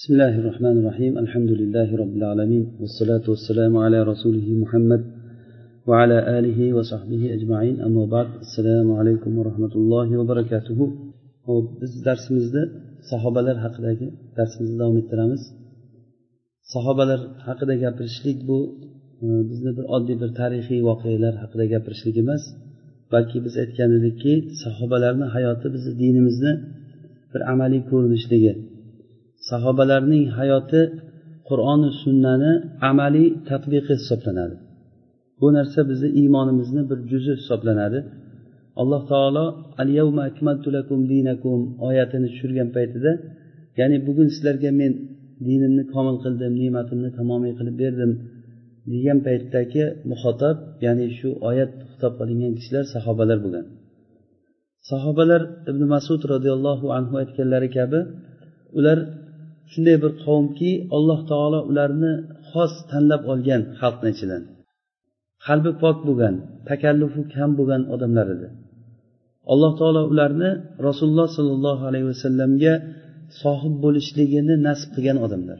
بسم الله الرحمن الرحيم الحمد لله رب العالمين والصلاة والسلام على رسوله محمد وعلى آله وصحبه أجمعين أما بعد السلام عليكم ورحمة الله وبركاته biz darsimizda sahobalar haqidagi darsimizni davom ettiramiz sahobalar haqida gapirishlik bu e, bizni bir oddiy bir tarixiy voqealar haqida gapirishlik emas balki biz aytgan edikki sahobalarni hayoti bizni dinimizni bir amaliy ko'rinishligi sahobalarning hayoti qur'oni sunnani amaliy tadbiqi hisoblanadi. Bu narsa bizni iymonimizni bir juzi hisoblanadi. Alloh taolo al yavma akmaltu lakum dinakum oyatini tushirgan paytida ya'ni bugun sizlarga men dinimni komil qildim ne'matimni tamomiy qilib berdim degan paytdagi muhotab ya'ni shu oyat xitob qilingan kishilar sahobalar bo'lgan. Sahobalar ibn masud roziyallohu anhu aytganlari kabi ular shunday bir qavmki alloh taolo ularni xos tanlab olgan xalqni ichidan. Qalbi pok bo'lgan takallufi kam bo'lgan odamlar edi. Alloh taolo ularni rasululloh sollallohu alayhi vasallamga sohib bo'lishligini nasib qilgan odamlar.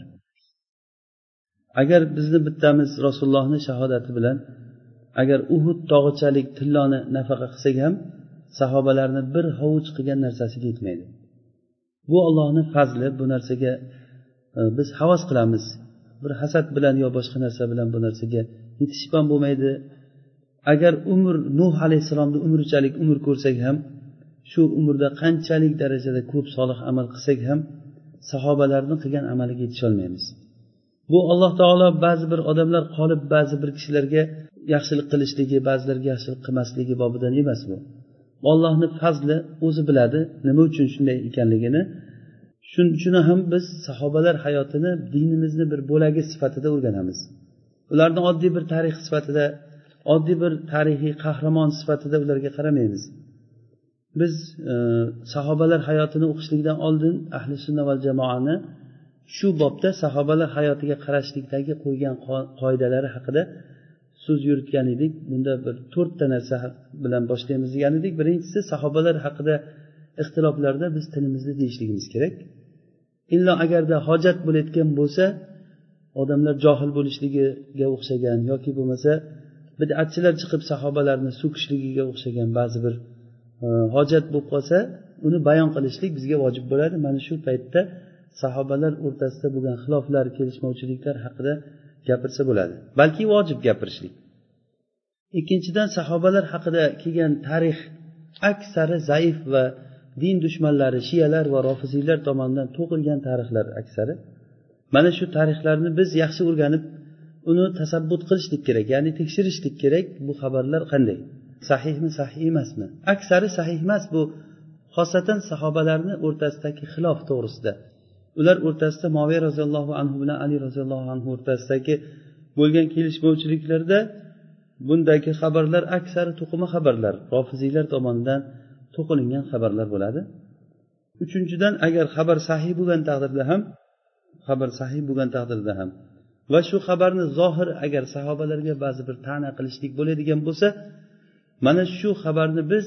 Agar bizni bittamiz rasulullohni shahodati bilan agar uhud tog'ichalik tilloni nafaqa qilsak ham sahobalarni bir hovuch qilgan narsasiga yetmaydi. Bu ollohni fazli bu narsaga e, biz havas qilamiz. Bir hasad bilan yo boshqa narsa bilan bu narsaga yetishib ham bo'lmaydi. Agar umr nuh alayhissalomni umrichalik umr ko'rsak ham shu umrda qanchalik darajada ko'p solih amal qilsak ham sahobalarni qilgan amaliga yetisholmaymiz. Bu alloh taolo ba'zi bir odamlar qolib ba'zi bir kishilarga yaxshilik qilishligi ba'zilarga yaxshilik qilmasligi bobidan emas bu. Ollohni fazli o'zi biladi nima uchun shunday ekanligini. Shuning uchun ham biz sahobalar hayotini dinimizni bir bo'lagi sifatida o'rganamiz. Ularni oddiy bir tarix sifatida oddiy bir tarixiy qahramon sifatida ularga qaramaymiz. Biz e, sahobalar hayotini o'qishlikdan oldin ahli sunna va jamoani shu bobda sahobalar hayotiga qarashlikdagi qo'ygan qoidalari haqida so'z yuritgan edik. Bunda bir to'rtta narsa bilan boshlaymiz degan edik. Birinchisi sahobalar haqida ixtiloflarda biz tilimizni tiyishligimiz kerak. Illo agarda hojat bo'layotgan bo'lsa odamlar johil bo'lishligiga o'xshagan yoki bo'lmasa bidatchilar chiqib sahobalarni so'kishligiga o'xshagan ba'zi bir e, hojat bo'lib qolsa uni bayon qilishlik bizga vojib bo'ladi. Mana shu paytda sahobalar o'rtasida bo'lgan xiloflar kelishmovchiliklar haqida gapirsa bo'ladi. Balki vojib gapirishlik. Ikkinchidan sahobalar haqida kelgan tarix aksari zaif va din dushmanlari shiyalar va rofiziylar tomonidan to'qilgan tarixlar aksari. Mana shu tarixlarni biz yaxshi o'rganib uni tasabbut qilishlik kerak ya'ni tekshirishlik kerak. Bu xabarlar qanday? Sahihmi sahih emasmi? Aksari sahih emas bu xosatan sahobalarni o'rtasidagi xilof to'g'risida ular o'rtasida moviy roziyallohu anhu bilan ali roziyallohu anhu o'rtasidagi bo'lgan kelishmovchiliklarda bundagi xabarlar aksari to'qima xabarlar rofiziylar tomonidan to'qilingan xabarlar bo'ladi. Uchinchidan agar xabar sahiy bo'lgan taqdirda ham xabar sahiy bo'lgan taqdirda ham va shu xabarni zohir agar sahobalarga ba'zi bir ta'na qilishlik bo'ladigan bo'lsa mana shu xabarni biz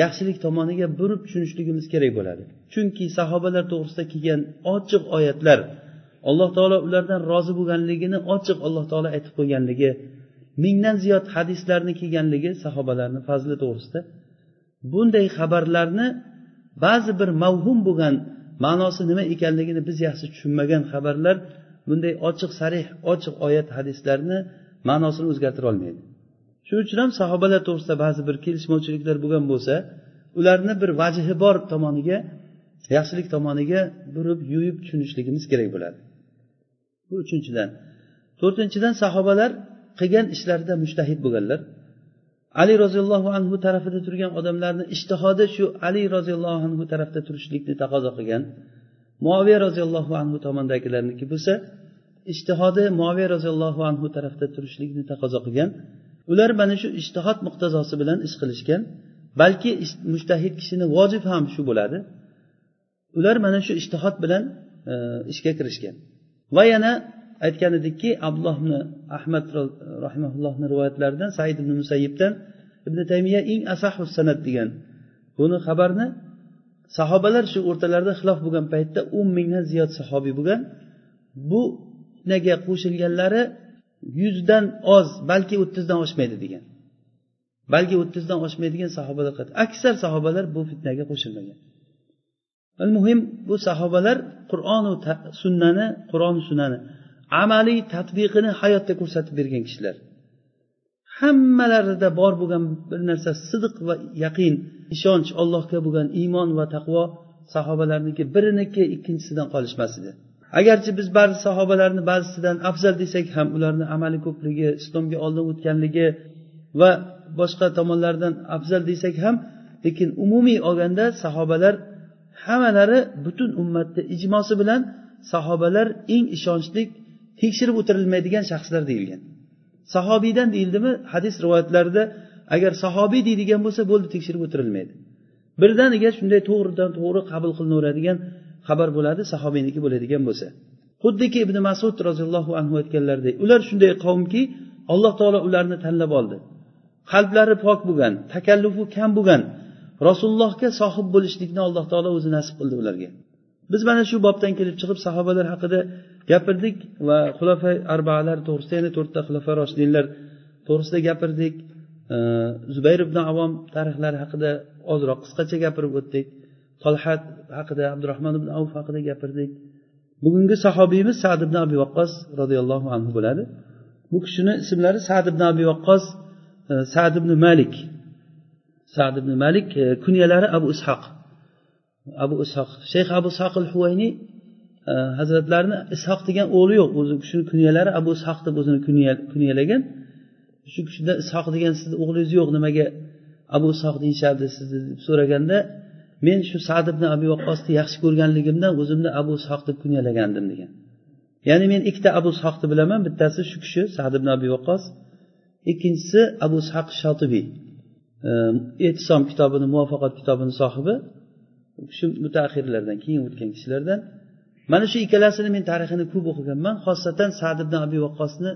yaxshilik tomoniga burib tushunishligimiz kerak bo'ladi. Chunki sahobalar to'g'risida kelgan ochiq oyatlar alloh taolo ulardan rozi bo'lganligini ochiq alloh taolo aytib qo'yganligi mingdan ziyod hadislarni kelganligi sahobalarni fazli to'g'risida bunday xabarlarni ba'zi bir mavhum bo'lgan ma'nosi nima ekanligini biz yaxshi tushunmagan xabarlar bunday ochiq sarih ochiq oyat hadislarni ma'nosini o'zgartira olmaydi. Shuning uchun ham sahobalar to'g'risida ba'zi bir kelishmovchiliklar bo'lgan bo'lsa ularni bir vajhi bor tomoniga yaxshilik tomoniga burib yuyib tushunishligimiz kerak bo'ladi. Bu uchinchidan. To'rtinchidan sahobalar qilgan ishlarida mushtahid bo'lganlar. Ali roziyallohu anhu tarafida turgan odamlarni ishtihodi shu ali roziyallohu anhu tarafda turishlikni taqozo qilgan. Muaviya roziyallohu anhu tomondagilarniki bo'lsa ishtihodi muaviya roziyallohu anhu tarafda turishlikni taqozo qilgan. Ular mana shu ishtihod muqtazosi bilan ish qilishgan balki mushtahid kishini vojib ham shu bo'ladi. Ular mana shu ishtihod bilan e, ishga kirishgan. Va yana aytgan edikki abdulloh ibn ahmad rahimaullohni rivoyatlaridan said ibn musayyibdan ibn taymiya eng asahu sanat degan buni xabarni sahobalar shu o'rtalarida xilof bo'lgan paytda o'n mingdan ziyod sahobiy bo'lgan. Bu naga qo'shilganlari yuzdan oz balki o'ttizdan oshmaydi degan. Balki o'ttizdan oshmaydigan sahobalar aksar sahobalar bu fitnaga qo'shilmagan. Muhim bu sahobalar qur'onu sunnani qur'on sunnani amaliy tadbiqini hayotda ko'rsatib bergan kishilar. Hammalarida bor bo'lgan bir narsa sidiq va yaqin ishonch allohga bo'lgan iymon va taqvo sahobalarniki biriniki ikkinchisidan qolishmas edi. Agarchi biz ba'zi sahobalarni ba'zisidan afzal desak ham ularni amali ko'pligi islomga oldin o'tganligi va boshqa tomonlardan afzal desak ham lekin umumiy olganda sahobalar hammalari butun ummatni ijmosi bilan sahobalar eng ishonchli tekshirib o'tirilmaydigan shaxslar deyilgan. Sahobiydan deyildimi? Hadis rivoyatlarida agar sahobiy deydigan bo'lsa bo'ldi tekshirib o'tirilmaydi. Birdaniga shunday to'g'ridan to'g'ri qabul qilinaveradigan xabar bo'ladi sahobiyniki bo'ladigan bo'lsa. Xuddiki ibn masud roziyallohu anhu aytganlaridek ular shunday qavmki alloh taolo ularni tanlab oldi. Qalblari pok bo'lgan takallufi kam bo'lgan rasulullohga sohib bo'lishlikni alloh taolo o'zi nasib qildi ularga. Biz mana shu bobdan kelib chiqib sahobalar haqida gapirdik va xulofa arbaalar to'g'risida ya'ni to'rtta xulofa roshdinlar to'g'risida gapirdik. Zubayr ibn avom tarixlari haqida ozroq qisqacha gapirib o'tdik. Tolhat haqida abdurahmon ibn avf haqida gapirdik. Bugungi sahobiymiz sad ibn abi vaqqos roziyallohu anhu bo'ladi. Bu kishini ismlari sad ibn abi vaqqos e, sad ibn malik. Sad ibn malik e, kunyalari abu ishoq abu ishoq shayx abu ishoq al huvayniy e, hazratlarini ishoq degan o'g'li yo'q. O'zi kishini kunyalari abu ishoq deb o'zini kunyalagan. Shu kishida ishoq degan sizni o'g'lingiz yo'q. Nimaga abu ishoq deyishardi sizni deb so'raganda men shu sad ibn abi vaqqosni yaxshi ko'rganligimdan o'zimni abu ishoq deb kunyalagandim degan. Ya'ni men ikkita abu ishoqni bilaman bittasi shu kishi sad ibn abi vaqqos ikkinchisi abu ishoq shotibiy ehtisom kitobini muvaffaqat kitobini sohibi. U kishi mutaaxirlardan keyin o'tgan kishilardan. Mana shu ikkalasini men tarixini ko'p o'qiganman. Xosatan sad ibn abi vaqqosni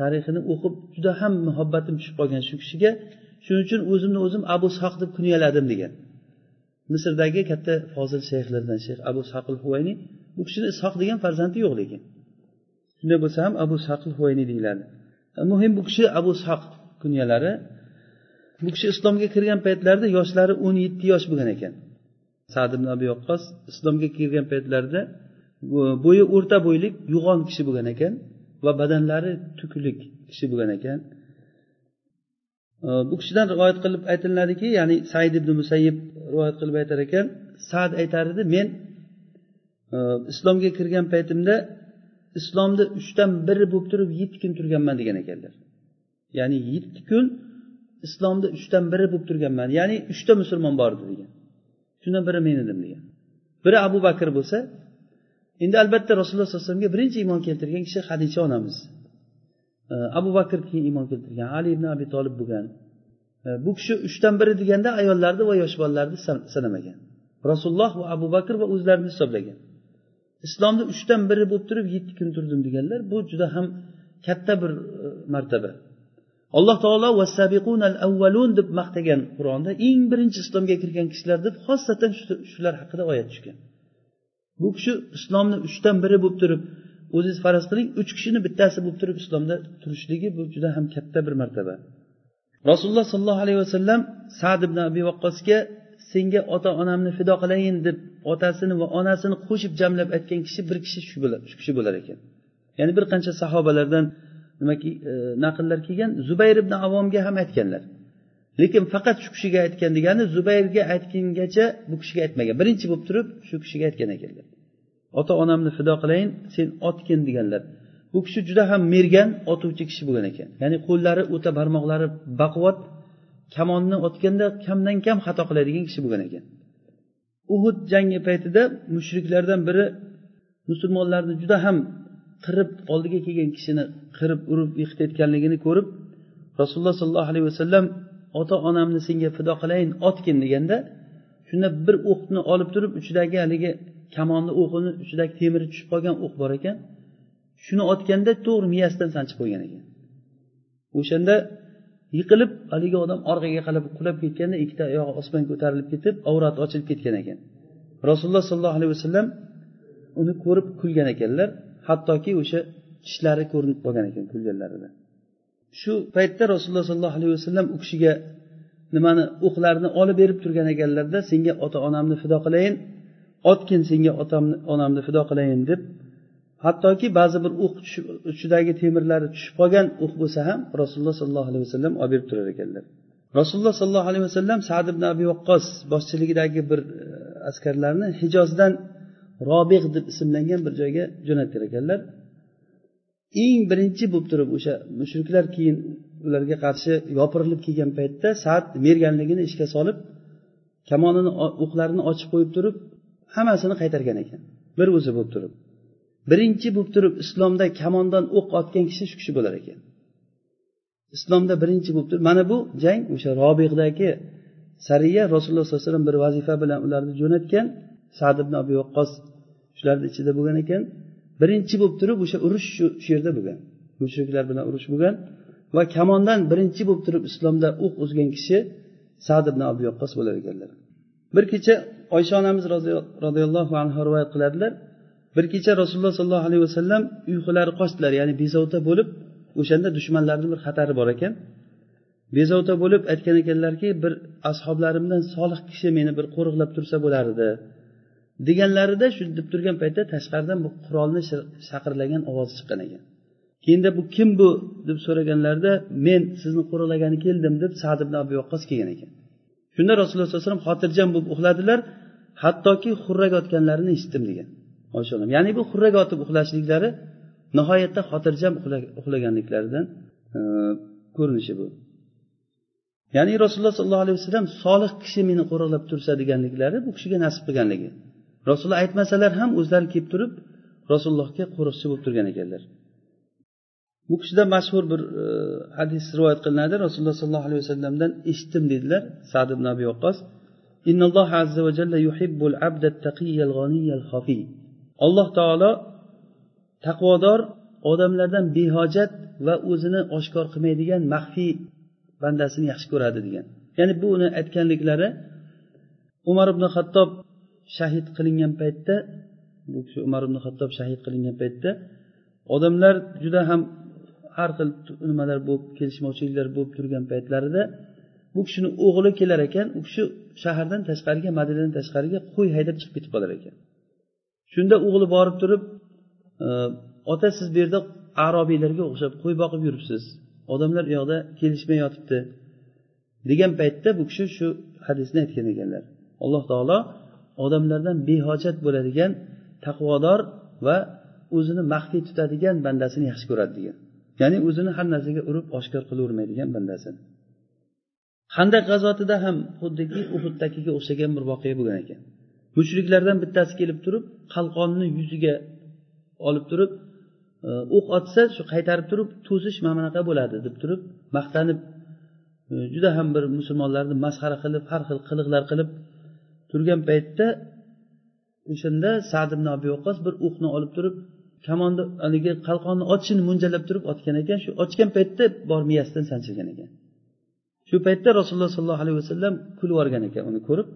tarixini o'qib juda ham muhabbatim tushib qolgan shu kishiga. Shuning uchun o'zimni o'zim abu ishoq deb kunyaladim degan. Misrdagi katta fozil shayxlardan shayx abu saqil huvayni bu kishini ishoq degan farzandi yo'q lekin. Shunday bo'lsa ham abu saqil huvayni deyiladi. E, muhim bu kishi abu saq kunyalari bu kishi islomga kirgan paytlarida yoshlari o'n yetti yosh bo'lgan ekan. Sad ibn abi vaqqos islomga kirgan paytlarida bo'yi o'rta bo'ylik yo'g'on kishi bo'lgan ekan va badanlari tuklik kishi bo'lgan ekan. Bu kishidan rivoyat qilib aytiladiki ya'ni said ibn musayyib rivoyat qilib aytar ekan sad aytar edi men e, islomga kirgan paytimda islomni uchdan biri bo'lib turib yetti kun turganman degan ekanlar. Ya'ni yetti kun islomni uchdan biri bo'lib turganman. Ya'ni uchta musulmon bor edi degan. Shundan biri men edim degan. Biri abu bakr bo'lsa endi albatta rasululloh sallallohu alayhi vasallamga birinchi iymon keltirgan kishi hadicha onamiz. Abu bakr keyin iymon keltirgan ali ibn abi tolib bo'lgan. Bu kishi uchdan biri deganda ayollarni va yosh bolalarni sanamagan rasululloh va abu bakr va o'zlarini hisoblagan. Islomni uchdan biri bo'lib turib yetti kun turdim deganlar bu juda ham katta bir e, martaba. Alloh taolo vasabiqunal avvalun deb maqtagan qur'onda eng birinchi islomga kirgan kishilar deb xosatan shular haqida oyat tushgan. Bu kishi islomni uchdan biri bo'lib turib o'zingiz faraz qiling uch kishini bittasi bo'lib turib islomda turishligi bu juda ham katta bir martaba. Rasululloh sollallohu alayhi vasallam sad ibn abi vaqqosga senga ota onamni fido qilayin deb otasini va onasini qo'shib jamlab aytgan kishi bir kishi shu kishi bo'lar ekan. Ya'ni bir qancha sahobalardan nimaki e, naqllar kelgan zubayr ibn avomga ham aytganlar. Lekin faqat shu kishiga aytgan degani zubayrga aytgungacha bu kishiga aytmagan. Birinchi bo'lib turib shu kishiga aytgan ekanlar. Ota onamni fido qilayin sen otgin deganlar. Bu kishi juda ham mergan otuvchi kishi bo'lgan ekan. Ya'ni qo'llari o'ta barmoqlari baquvvat kamonni otganda kamdan kam xato qiladigan kishi bo'lgan ekan. Uhud jangi paytida mushriklardan biri musulmonlarni juda ham qirib oldiga kelgan kishini qirib urib yiqitayotganligini ko'rib rasululloh sollallohu alayhi vasallam ota onamni senga fido qilayin otgin deganda shunda bir o'qni olib turib uchidagi haligi kamonni o'qini uchidagi temiri tushib qolgan o'q bor ekan. Shuni otganda to'g'ri miyasidan sanchib qo'ygan ekan. O'shanda yiqilib haligi odam orqaga qarab qulab ketganda ikkita oyog'i osmonga ko'tarilib ketib avrati ochilib ketgan ekan. Rasululloh sollallohu alayhi vasallam uni ko'rib kulgan ekanlar hattoki o'sha tishlari ko'rinib qolgan ekan kulganlarida. Shu paytda rasululloh sollallohu alayhi vasallam u kishiga nimani o'qlarni olib berib turgan ekanlarda senga ota onamni fido qilayin otgin senga otamni onamni fido qilayin deb hattoki ba'zi bir o'q uchidagi temirlari tushib qolgan o'q bo'lsa ham rasululloh sollallohu alayhi vasallam olib berib turar ekanlar. Rasululloh sollallohu alayhi vasallam sad ibn abi vaqqos boshchiligidagi bir e, askarlarni hijozdan robiq deb ismlangan bir joyga jo'natgan ekanlar. Eng birinchi bo'lib turib o'sha mushriklar keyin ularga qarshi yopirilib kelgan paytda saat merganligini ishga solib kamonini o'qlarini ochib qo'yib turib hammasini qaytargan ekan. Bir o'zi bo'lib turib. Birinchi bo'lib turib islomda kamondan o'q otgan kishi shu kishi bo'lar ekan. Islomda birinchi bo'lib turib mana bu jang o'sha robiqdagi sariya rasululloh sollallohu alayhi vasallam bir vazifa bilan ularni jo'natgan sad ibn abi vaqqos shularni ichida bo'lgan ekan. Birinchi bo'lib turib o'sha urush shu yerda bo'lgan. Mushriklar bilan urush bo'lgan. Va kamondan birinchi bo'lib turib islomda o'q uzgan kishi sad ibn abi vaqqos bo'lar ekanlar. Bir kecha oysha onamiz roziyallohu anhu rivoyat qiladilar. Bir kecha rasululloh sollallohu alayhi vasallam uyqulari qochdilar ya'ni bezovta bo'lib o'shanda dushmanlarni bir xatari bor ekan. Bezovta bo'lib aytgan ekanlarki bir ashoblarimdan solih kishi meni bir qo'riqlab tursa bo'lardi deganlarida shu deb turgan paytda tashqaridan bu qurolni shaqirlagan ovoz chiqqan ekan. Keyinda bu kim bu deb so'raganlarida men sizni qo'riqlagani keldim deb sad ibn abi vaqqos kelgan ekan. Shunda rasululloh sallallohu alayhi vasallam xotirjam bo'lib uxladilar hattoki xurrak otganlarini eshitdim degan. Oysha ya'ni bu xurrak otib uxlashliklari nihoyatda xotirjam uxlaganliklaridan e, ko'rinishi bu. Ya'ni rasululloh sollallohu alayhi vasallam solih kishi meni qo'riqlab tursa deganliklari bu kishiga nasib qilganligi. Rasululloh aytmasalar ham o'zlari kelib turib rasulullohga qo'riqchi bo'lib turgan ekanlar. Bu kishida mashhur bir e, hadis rivoyat qilinadi. Rasululloh sollallohu alayhi vasallamdan eshitdim dedilar sad ibn abi vaqqos innalloh azza va jalla yuhibbul abda taqiyal g'aniyal xafiy alloh taolo taqvodor odamlardan behojat va o'zini oshkor qilmaydigan maxfiy bandasini yaxshi ko'radi degan. Ya'ni bu uni aytganliklari umar ibn xattob shahid qilingan paytda bu kishi umar ibn xattob shahid qilingan paytda odamlar juda ham har xil nimalar bo'lib kelishmovchiliklar bo'lib turgan paytlarida bu kishini o'g'li kelar ekan u kishi shahardan tashqariga madinadan tashqariga qo'y haydab chiqib ketib qolar ekan. Shunda o'g'li borib turib e, ota siz bu yerda arobiylarga o'xshab qo'y boqib yuribsiz. Odamlar u yoqda kelishmay yotibdi. degan paytda bu kishi shu hadisni aytgan ekanlar. Alloh taolo odamlardan behojat bo'ladigan taqvodor va o'zini maxfiy tutadigan bandasini yaxshi ko'radi degan. Ya'ni o'zini har narsaga urib oshkor qilavermaydigan bandasini handaq g'azotida ham xuddiki uhuddagiga o'xshagan bir voqea bo'lgan ekan. Mushriklardan bittasi kelib turib qalqonni yuziga olib turib e, o'q otsa shu qaytarib turib to'sish mana bunaqa bo'ladi deb turib maqtanib e, juda ham bir musulmonlarni masxara qilib har xil qiliqlar qilib turgan paytda o'shanda sad ibn abi vaqqos bir o'qni olib turib kamonni haligi qalqonni otishini mo'ljallab turib otgan ekan shu ochgan paytda bor miyasidan sanchilgan ekan. Shu paytda rasululloh sollallohu alayhi vasallam kulib yuborgan ekan uni ko'rib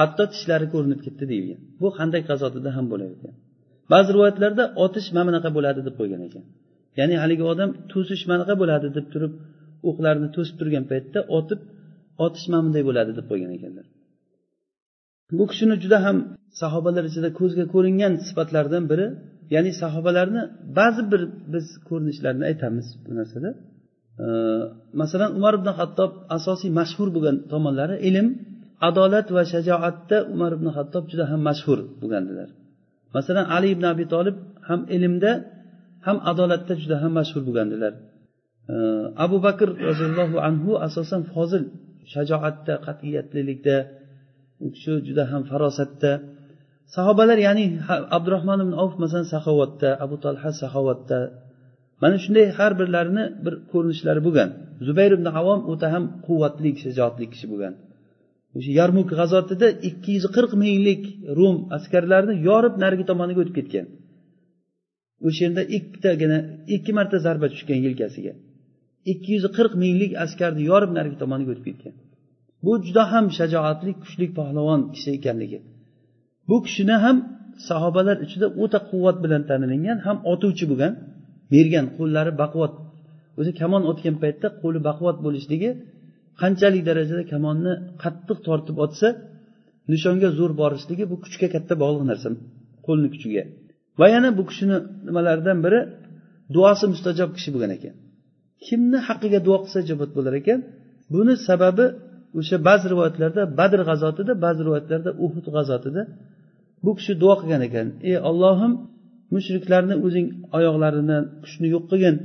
hatto tishlari ko'rinib ketdi deyilgan. Bu qanday qazotida ham bo'lar ekan. Ba'zi rivoyatlarda otish mana bunaqa bo'ladi deb qo'ygan ekan. Ya'ni haligi odam to'sish mana bunaqa bo'ladi deb turib o'qlarni to'sib turgan paytda otib otish mana bunday bo'ladi deb qo'ygan ekanlar. Bu kishini juda ham sahobalar ichida ko'zga ko'ringan sifatlaridan biri ya'ni sahobalarni ba'zi bir biz ko'rinishlarini aytamiz bu narsada. Masalan umar ibn hattob asosiy mashhur bo'lgan tomonlari ilm adolat va shajoatda umar ibn hattob juda ham mashhur bo'lgandilar. Masalan ali ibn abi tolib ham ilmda ham adolatda juda ham mashhur bo'lgandilar. Abu bakr roziyallohu anhu asosan fozil shajoatda qat'iyatlilikda u kishi juda ham farosatda. Sahobalar ya'ni abdurahmon ibn avf masalan saxovatda abu talha saxovatda mana shunday har birlarini bir ko'rinishlari bo'lgan. Zubayr ibn avom o'ta ham quvvatli shijoatli kishi bo'lgan. O'sha yarmuk g'azotida ikki yuz qirq minglik rum askarlarini yorib narigi tomoniga o'tib ketgan. O'sha yerda ikkitagina ikki marta zarba tushgan yelkasiga. Ikki yuz qirq minglik askarni yorib narigi tomoniga o'tib ketgan. Bu juda ham shajoatli kuchli pahlavon kishi ekanligi. Bu kishini ham sahobalar ichida o'ta quvvat bilan tanilingan ham otuvchi bo'lgan bergan qo'llari baquvvat. O'zi kamon otgan paytda qo'li baquvvat bo'lishligi qanchalik darajada kamonni qattiq tortib otsa nishonga zo'r borishligi bu kuchga katta bog'liq narsa qo'lni kuchiga. Va yana bu kishini nimalaridan biri? Duosi mustajob kishi bo'lgan ekan. Kimni haqqiga duo qilsa ijobat bo'lar ekan? Buni sababi o'sha ba'zi rivoyatlarda badr g'azotida ba'zi rivoyatlarda uhud g'azotida bu kishi duo qilgan ekan. Ey ollohim mushriklarni o'zing oyoqlaridan kuchni yo'q qilgin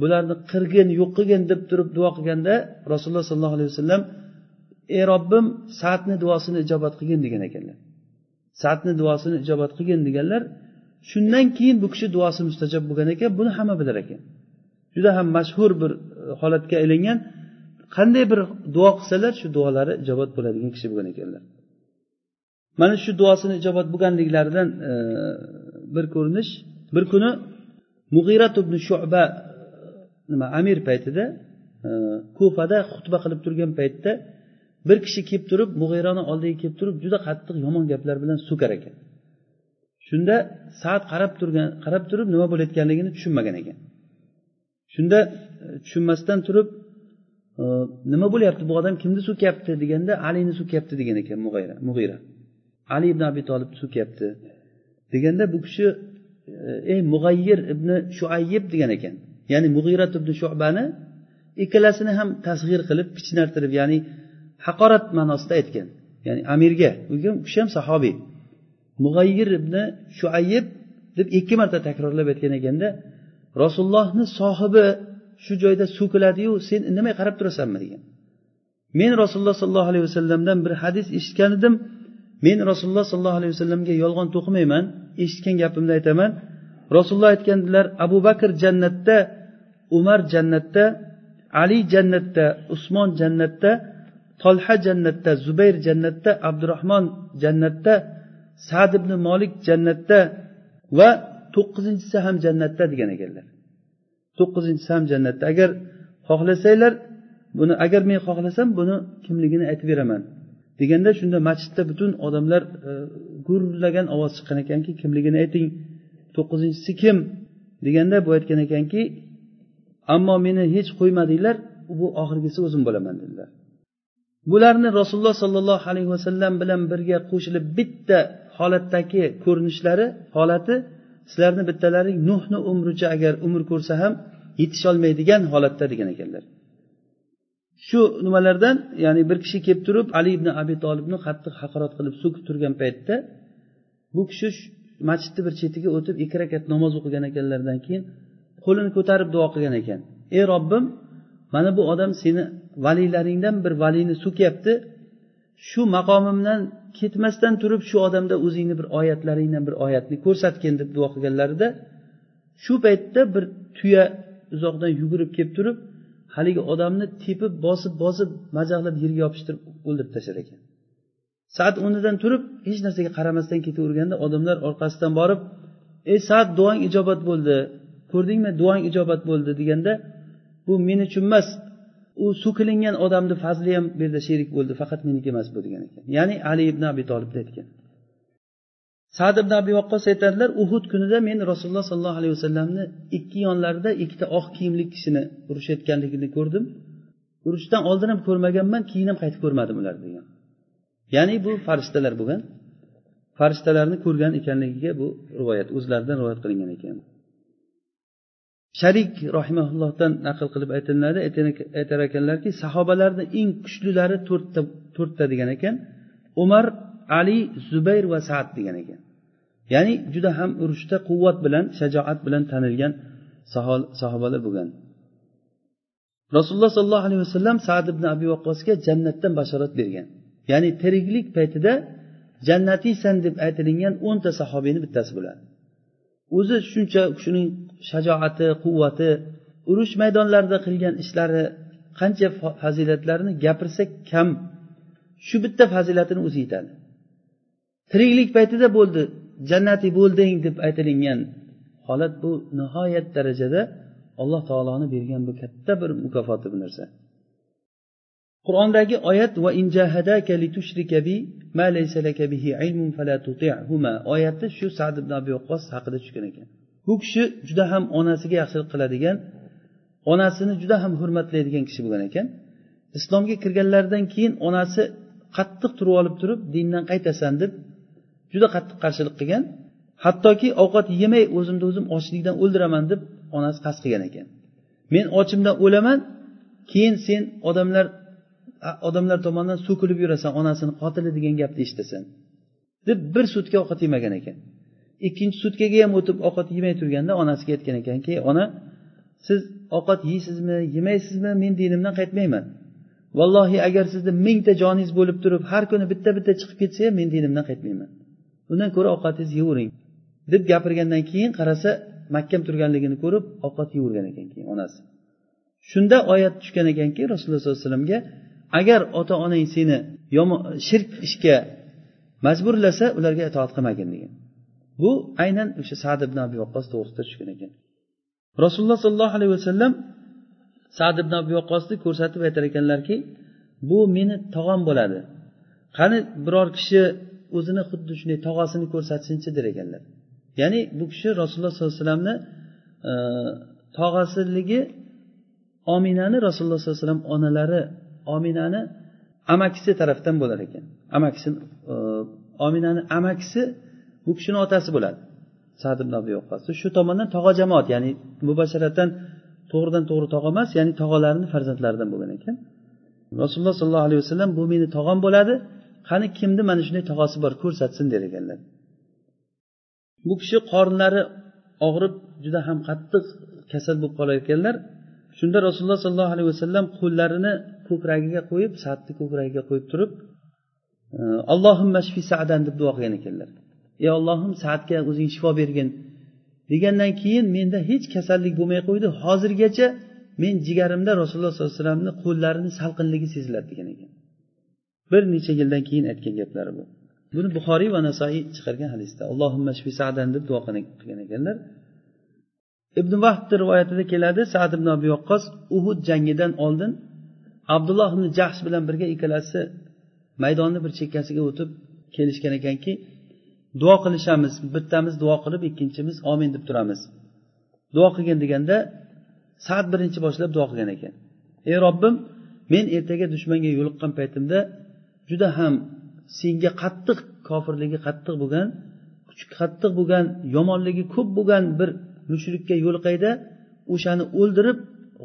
bularni qirgin yo'q qilgin deb turib duo qilganda rasululloh sollallohu alayhi vasallam ey robbim saatni duosini ijobat qilgin degan ekanlar. Saatni duosini ijobat qilgin deganlar shundan keyin bu kishi duosi mustajob bo'lgan ekan buni hamma bilar ekan. Juda ham mashhur bir e, holatga aylangan qanday bir duo qilsalar shu duolari ijobat bo'ladigan kishi bo'lgan ekanlar. Mana shu duosini ijobat bo'lganliklaridan e, bir ko'rinish bir kuni mug'irat ibn shuba e, nima amir paytida e, kufada xutba qilib turgan paytda bir kishi kelib turib mug'irani oldiga kelib turib juda qattiq yomon gaplar bilan so'kar ekan. Shunda saat qarab turgan qarab turib nima bo'layotganligini tushunmagan ekan. Shunda e, tushunmasdan turib e, nima bo'lyapti bu odam kimni so'kyapti deganda alini so'kyapti degan ekan mug'ira mug'ira. Ali ibn abi tolibni so'kyapti deganda bu kishi e, ey mug'ayyir ibn shuayyib degan ekan. Ya'ni mug'irat ibn shubani ikkalasini ham tasg'ir qilib kichinartirib ya'ni haqorat ma'nosida aytgan. Ya'ni amirga. U kishi ham sahobiy. Mug'ayyir ibn shuayyib deb ikki marta takrorlab aytgan ekanda rasulullohni sohibi shu joyda so'kiladiyu sen indamay qarab turasanmi degan. Men rasululloh sollallohu alayhi vasallamdan bir hadis eshitgan edim. Men rasululloh sollallohu alayhi vasallamga yolg'on to'qimayman eshitgan gapimni aytaman. Rasululloh aytgandilar abu bakr jannatda umar jannatda ali jannatda usmon jannatda tolha jannatda zubayr jannatda abdurahmon jannatda sad ibn molik jannatda va to'qqizinchisi ham jannatda degan ekanlar. To'qqizinchisi ham jannatda. Agar xohlasanglar buni agar men xohlasam buni kimligini aytib beraman. Deganda shunda masjidda butun odamlar e, gurlagan ovoz chiqqan ekanki kimligini ayting. To'qqizinchisi kim? Deganda bu aytgan ekanki ammo meni hech qo'ymadinglar bu oxirgisi o'zim bo'laman dedilar. Bularni rasululloh sollallohu alayhi vasallam bilan birga qo'shilib bitta holatdagi ko'rinishlari holati sizlarni bittalaring nuhni umricha agar umr ko'rsa ham yetisholmaydigan holatda degan ekanlar. Shu nimalardan ya'ni bir kishi kelib turib ali ibn abi tolibni qattiq haqorat qilib so'kib turgan paytda bu kishi masjidni bir chetiga o'tib ikki rakat namoz o'qigan ekanlaridan keyin qo'lini ko'tarib duo qilgan ekan. Ey robbim mana bu odam seni valiylaringdan bir valiyni so'kyapti shu maqomimdan ketmasdan turib shu odamda o'zingni bir oyatlaringdan bir oyatni ko'rsatgin deb duo qilganlarida shu paytda bir tuya uzoqdan yugurib kelib turib haligi odamni tepib bosib bosib majaqlab yerga yopishtirib o'ldirib tashlar ekan. Saat o'rnidan turib hech narsaga qaramasdan ketaverganda odamlar orqasidan borib ey saat duong ijobat bo'ldi ko'rdingmi? Duong ijobat bo'ldi deganda bu men uchun emas u so'kilingan odamni fazli ham bu yerda sherik bo'ldi faqat meniki emas bu degan ekan. Ya'ni ali ibn abi tolibni aytgan. Sad ibn abi vaqqos aytadilar uhud kunida men rasululloh sollallohu alayhi vasallamni ikki yonlarida ikkita oq kiyimli kishini urushayotganligini ko'rdim. Urushdan oldin ham ko'rmaganman keyin ham qaytib ko'rmadim ularni degan. Ya'ni bu farishtalar bo'lgan farishtalarni ko'rgan ekanligiga bu rivoyat o'zlaridan rivoyat qilingan ekan. Sharik rahimaullohdan naql qilib aytilinadi aytar ekanlarki sahobalarni eng kuchlilari to'rtta to'rtta degan ekan. Umar ali zubayr va saad degan ekan. Ya'ni juda ham urushda quvvat bilan shajoat bilan tanilgan sahobalar bo'lgan. Rasululloh sollallohu alayhi vasallam sad ibn abi vaqqosga jannatdan bashorat bergan. Ya'ni tiriklik paytida jannatiysan deb aytilingan o'nta sahobiyni bittasi bo'ladi. O'zi shuncha kishining shajoati quvvati urush maydonlarida qilgan ishlari qancha fazilatlarini gapirsak kam shu bitta fazilatini o'zi yetadi. Tiriklik paytida bo'ldi. Jannatiy bo'lding deb aytilingan holat bu nihoyat darajada alloh taoloni bergan bu katta bir mukofoti bu narsa. Qur'ondagi oyat va injahadaka litushrika bi ma laysa laka bihi ilmun fala tuti'huma. Oyati shu sad ibn abi vaqqos haqida tushgan ekan. Bu kishi juda ham onasiga yaxshilik qiladigan onasini juda ham hurmatlaydigan kishi bo'lgan ekan. Islomga kirganlaridan keyin onasi qattiq turib olib turib dindan qaytasan deb juda qattiq qarshilik qilgan. Hattoki ovqat yemay o'zimni o'zim ochlikdan o'ldiraman deb onasi qasd qilgan ekan. Men ochimdan o'laman keyin sen odamlar odamlar tomonidan so'kilib yurasan onasini qotili degan gapni eshitasan deb bir sutka ovqat yemagan ekan. Ikkinchi sutkaga ham o'tib ovqat yemay turganda onasiga aytgan ekanki ona siz ovqat yeysizmi yemaysizmi men dinimdan qaytmayman. Vallohi agar sizni mingta joningiz bo'lib turib har kuni bitta bitta chiqib ketsa ham men dinimdan qaytmayman. Undan ko'ra ovqatingizni yeyavering deb gapirgandan keyin qarasa mahkam turganligini ko'rib ovqat yeyvergan ekan keyin onasi. Shunda oyat tushgan ekanki rasululloh sollallohu alayhi vasallamga agar ota onang seni yomon shirk ishga majburlasa ularga itoat qilmagin degan. Bu aynan o'sha sad ibn abi vaqqos to'g'risida tushgan ekan. Rasululloh sollallohu alayhi vasallam sad ibn abi vaqqosni ko'rsatib aytar ekanlarki bu meni tog'am bo'ladi. Qani biror kishi o'zini xuddi shunday tog'asini ko'rsatsinchi der ekanlar ya'ni bu kishi rasululloh sollallohu alayhi vasallamni e, tog'asiligi ominani rasululloh sollallohu alayhi vasallam onalari ominani amakisi tarafdan bo'lar ekan. Amakisi e, ominani amakisi bu kishini otasi bo'ladi. Sad ibn abi shu tomondan tog'a jamoat ya'ni mubasharatan to'g'ridan to'g'ri tog'a emas ya'ni tog'alarini farzandlaridan bo'lgan ekan. Rasululloh sollallohu alayhi vasallam bu meni tog'am bo'ladi. Qani kimni mana shunday tog'asi bor ko'rsatsin der ekanlar bu kishi qornlari og'rib juda ham qattiq kasal bo'lib qolar ekanlar shunda rasululloh sollallohu alayhi vasallam qo'llarini ko'kragiga qo'yib sadni ko'kragiga qo'yib turib allohim mashfi sadan deb duo qilgan ekanlar. Ey ollohim saatga o'zing shifo bergin degandan keyin menda hech kasallik bo'lmay qo'ydi. Hozirgacha men jigarimda rasululloh sollallohu alayhi vasallamni qo'llarini salqinligi seziladi degan ekan. Bir necha yildan keyin aytgan gaplari bu. Buni buxoriy va nasoiy chiqargan hadisda allohimma shfi sadan deb duo qilgan ekanlar. Ibn vahdni rivoyatida keladi sad ibn abi vaqqos uhud jangidan oldin abdulloh ibn jahsh bilan birga ikkalasi maydonni bir chekkasiga o'tib kelishgan ekanki duo qilishamiz bittamiz duo qilib ikkinchimiz omin deb turamiz. Duo qilgin deganda sad birinchi boshlab duo qilgan ekan. Ey robbim men ertaga dushmanga yo'liqqan paytimda juda ham senga qattiq kofirligi qattiq bo'lgan qattiq bo'lgan yomonligi ko'p bo'lgan bir mushrikka yo'liqayda o'shani o'ldirib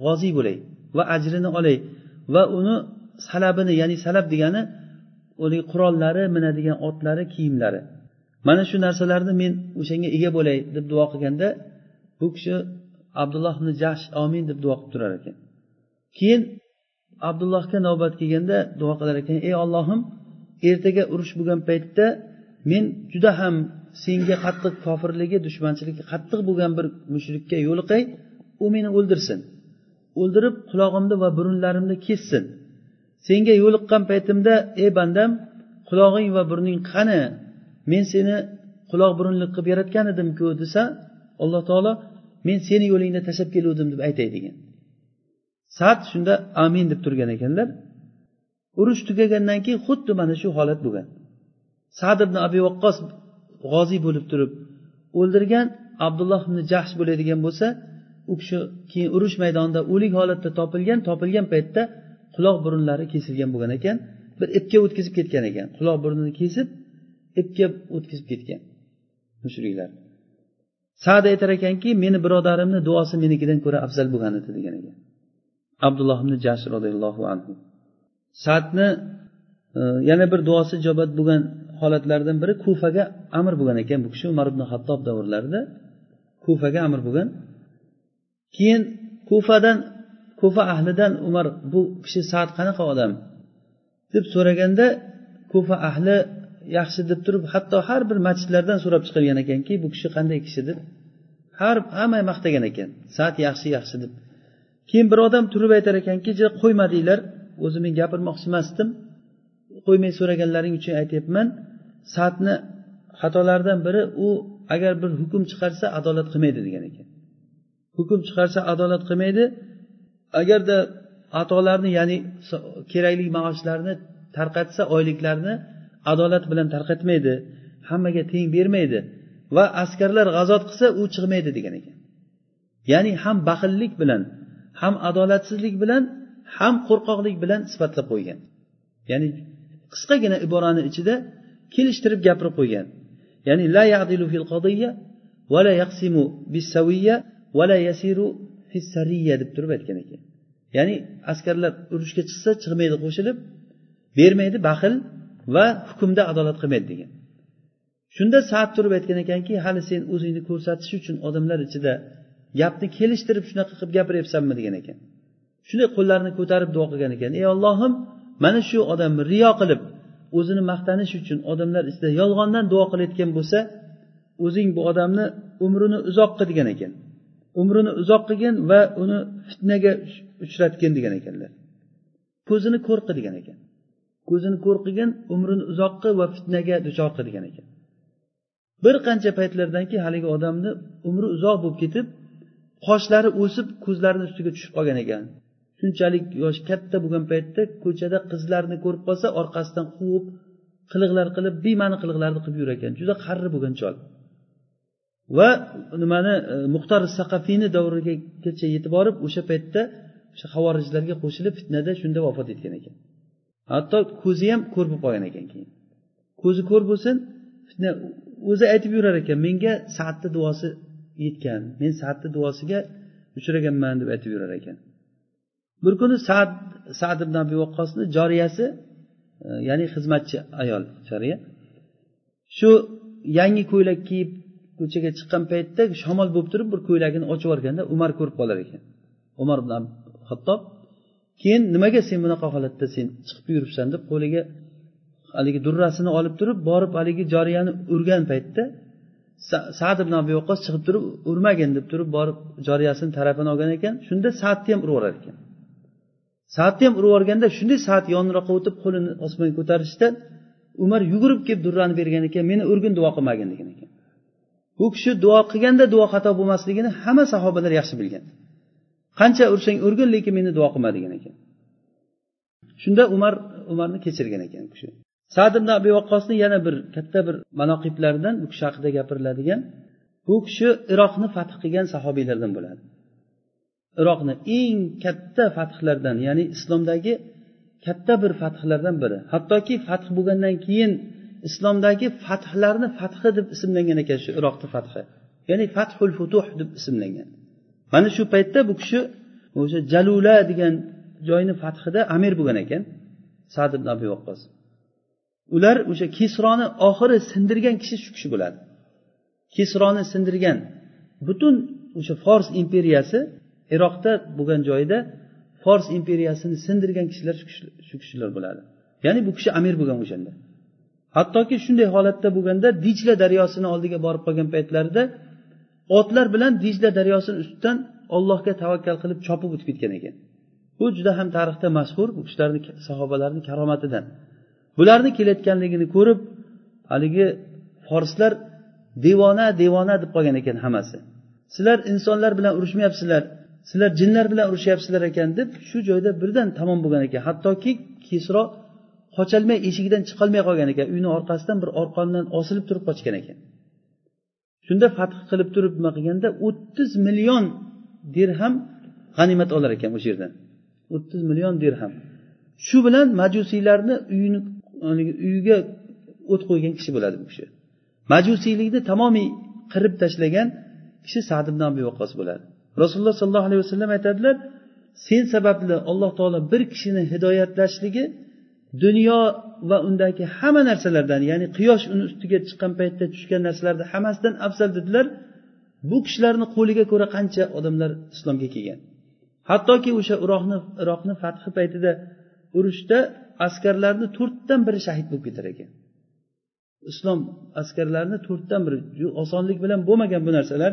g'oziy bo'lay va ajrini olay va uni salabini ya'ni salab degani qurollari minadigan otlari kiyimlari. Mana shu narsalarni men o'shanga ega bo'lay deb duo qilganda bu kishi abdulloh ibn jash omin deb duo qilib turar ekan. Keyin abdullohga navbat kelganda duo qilar ekan ey ollohim ertaga urush bo'lgan paytda men juda ham senga qattiq kofirligi dushmanchiligi qattiq bo'lgan bir mushrikka yo'liqay u meni o'ldirsin. O'ldirib qulog'imni va burunlarimni kessin. Senga yo'liqqan paytimda ey bandam qulog'ing va burning qani? Men seni quloq burunlik qilib yaratgan edimku desa alloh taolo men seni yo'lingda tashlab keluvdim deb aytay degan. Sad shunda amin deb turgan ekanlar. Urush tugagandan keyin xuddi mana shu holat bo'lgan. Sad ibn abi vaqqos g'oziy bo'lib turib o'ldirgan abdulloh ibn jahsh bo'ladigan bo'lsa u kishi keyin urush maydonida o'lik holatda topilgan topilgan paytda quloq burunlari kesilgan bo'lgan ekan bir ipga o'tkazib ketgan ekan. Quloq burnini kesib ipga o'tkazib ketgan mushriklar. Sada aytar ekanki meni birodarimni duosi menikidan ko'ra afzal bo'lgan edi degan ekan. Abdulloh ibn jasir roziyallohu anhu. Sadni e, yana bir duosi ijobat bo'lgan holatlardan biri kufaga amir bo'lgan ekan bu kishi umar ibn hattob davrlarida. Kufaga amir bo'lgan. Keyin kufadan kufa ahlidan umar bu kishi saat qanaqa odam? deb so'raganda kufa ahli yaxshi deb turib hatto har bir masjidlardan so'rab chiqilgan ekanki bu kishi qanday kishi? deb har hamma maqtagan ekan. Sad yaxshi yaxshi deb. Keyin bir odam turib aytar ekanki qo'ymadinglar o'zi men gapirmoqchi emasdim. Qo'ymay so'raganlaring uchun aytyapman. Satni xatolaridan biri u agar bir hukm chiqarsa adolat qilmaydi degan ekan. Hukm chiqarsa adolat qilmaydi. Agarda atolarni ya'ni kerakli maoshlarni tarqatsa oyliklarni adolat bilan tarqatmaydi hammaga teng bermaydi va askarlar g'azot qilsa u chiqmaydi degan ekan. Ya'ni ham baxillik bilan ham adolatsizlik bilan ham qo'rqoqlik bilan sifatlab qo'ygan. Ya'ni qisqagina iborani ichida kelishtirib gapirib qo'ygan. Ya'ni la yadilu fil qodiyya va la yaqsimu bisaviyya va la yasiru fissariya deb turib aytgan ekan. Ya'ni askarlar urushga chiqsa chiqmaydi qo'shilib bermaydi baxil va hukmda adolat qilmaydi degan. Shunda saat turib aytgan ekanki hali sen o'zingni ko'rsatish uchun odamlar ichida gapni kelishtirib shunaqa qilib gapiryapsanmi degan ekan. Shunday qo'llarini ko'tarib duo qilgan ekan. Ey ollohim mana shu odam riyo qilib o'zini maqtanish uchun odamlar ichida yolg'ondan duo qilayotgan bo'lsa o'zing bu odamni umrini uzoq qil degan ekan. Umrini uzoq qilgin va uni fitnaga uchratgin degan ekanlar. Ko'zini ko'r qil degan ekan. Ko'zini ko'r qilgin umrini uzoq qil va fitnaga duchor qil degan ekan. Bir qancha paytlardan keyin haligi odamni umri uzoq bo'lib ketib qoshlari o'sib ko'zlarini ustiga tushib qolgan ekan. Shunchalik yoshi katta bo'lgan paytda ko'chada qizlarni ko'rib qolsa orqasidan quvib qiliqlar qilib bema'ni qiliqlarni qilib yurar ekan. Juda qarri bo'lgan chol. Va nimani e, muxtor saqafiyni davrigacha yetib borib o'sha paytda o'sha havorijlarga qo'shilib fitnada shunda vafot etgan ekan. Hatto ko'zi ham ko'r bo'lib qolgan ekan keyin. Ko'zi ko'r bo'lsin fitna o'zi aytib yurar ekan menga saatni duosi yetgan men saatni duosiga uchraganman deb aytib yurar ekan. Bir kuni sad sad ibn abi vaqqosni joriyasi e, ya'ni xizmatchi ayol joriya shu yangi ko'ylak kiyib ko'chaga chiqqan paytda shamol bo'lib turib bir ko'ylagini ochib yuborganda umar ko'rib qolar ekan. Umar ibn hattob keyin nimaga sen bunaqa holatda sen chiqib yuribsan deb qo'liga haligi durrasini olib turib borib haligi joriyani urgan paytda sad ibn abi vaqqos chiqib turib urmagin deb turib borib joriyasini tarafini olgan ekan shunda saatni ham urib yuborar ekan. Saatni ham urib yuborganda shunday saat yonroqqa o'tib qo'lini osmonga ko'tarishda umar yugurib kelib durrani bergan ekan meni urgin duo qilmagin degan ekan. Bu kishi duo qilganda duo xato bo'lmasligini hamma sahobalar yaxshi bilgan. Qancha ursang urgin lekin meni duo qilma degan ekan. Shunda umar umarni kechirgan ekan u kishi. Sad ibn abi vaqqosni yana bir katta bir manoqiblaridan bu kishi haqida gapiriladigan bu kishi iroqni fath qilgan sahobiylardan bo'ladi. Iroqni eng katta fathlardan ya'ni islomdagi katta bir fathlardan biri. Hattoki fath bo'lgandan keyin islomdagi fathlarni fathi deb ismlangan ekan shu iroqni fathi. Ya'ni fathul futuh deb ismlangan. Mana shu paytda bu kishi o'sha jalula degan joyni fathida amir bo'lgan ekan sad ibn abi vaqqos ular o'sha kisroni oxiri sindirgan kishi shu kishi bo'ladi. Kisroni sindirgan butun o'sha fors imperiyasi iroqda bo'lgan joyida fors imperiyasini sindirgan kishilar shu kishilar bo'ladi. Ya'ni bu kishi amir bo'lgan o'shanda. Hattoki shunday holatda bo'lganda dijla daryosini oldiga borib qolgan paytlarida otlar bilan dijla daryosini ustidan ollohga tavakkal qilib chopib o'tib ketgan ekan. Bu juda ham tarixda mashhur bu kishilarni sahobalarni karomatidan. Bularni kelayotganligini ko'rib haligi forslar devona devona deb qolgan ekan hammasi. Sizlar insonlar bilan urushmayapsizlar sizlar jinlar bilan urushyapsizlar ekan deb shu joyda birdan tamom bo'lgan ekan. Hattoki kesro qocholmay eshigidan chiqolmay qolgan ekan. Uyni orqasidan bir orqondan osilib turib qochgan ekan. Shunda fath qilib turib nima qilganda o'ttiz million dirham g'animat olar ekan o'sha yerdan. O'ttiz million dirham. Shu bilan majusiylarni uyini uyiga o't qo'ygan kishi bo'ladi bu kishi. Majusiylikni tamomiy qirib tashlagan kishi sad ibn abi vaqqos bo'ladi. Rasululloh sollallohu alayhi vasallam aytadilar sen sababli alloh taolo bir kishini hidoyatlashligi dunyo va undagi hamma narsalardan ya'ni quyosh uni ustiga chiqqan paytda tushgan narsalarni hammasidan afzal dedilar. Bu kishilarni qo'liga ko'ra qancha odamlar islomga kelgan. Hattoki o'sha iroqni iroqni fathi paytida urushda askarlarni to'rtdan biri shahid bo'lib ketar ekan. Islom askarlarini to'rtdan biri osonlik bilan bo'lmagan bu narsalar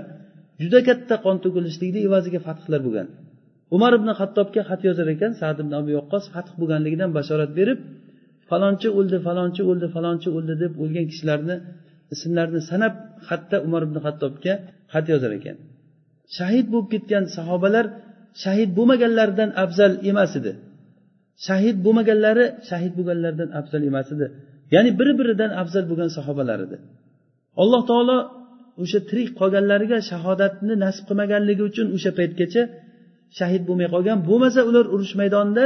juda katta qon to'kilishlikni evaziga fathlar bo'lgan. Umar ibn hattobga xat yozar ekan sad ibn abu yoqqos fath bo'lganligidan bashorat berib falonchi o'ldi falonchi o'ldi falonchi o'ldi deb o'lgan kishilarni ismlarini sanab xatda umar ibn hattobga xat yozar ekan. Shahid bo'lib ketgan sahobalar shahid bo'lmaganlaridan afzal emas edi. Shahid bo'lmaganlari shahid bo'lganlardan afzal emas edi. Ya'ni bir biridan afzal bo'lgan sahobalar edi. Alloh taolo o'sha tirik qolganlariga shahodatni nasib qilmaganligi uchun o'sha paytgacha shahid bo'lmay qolgan bo'lmasa ular urush maydonida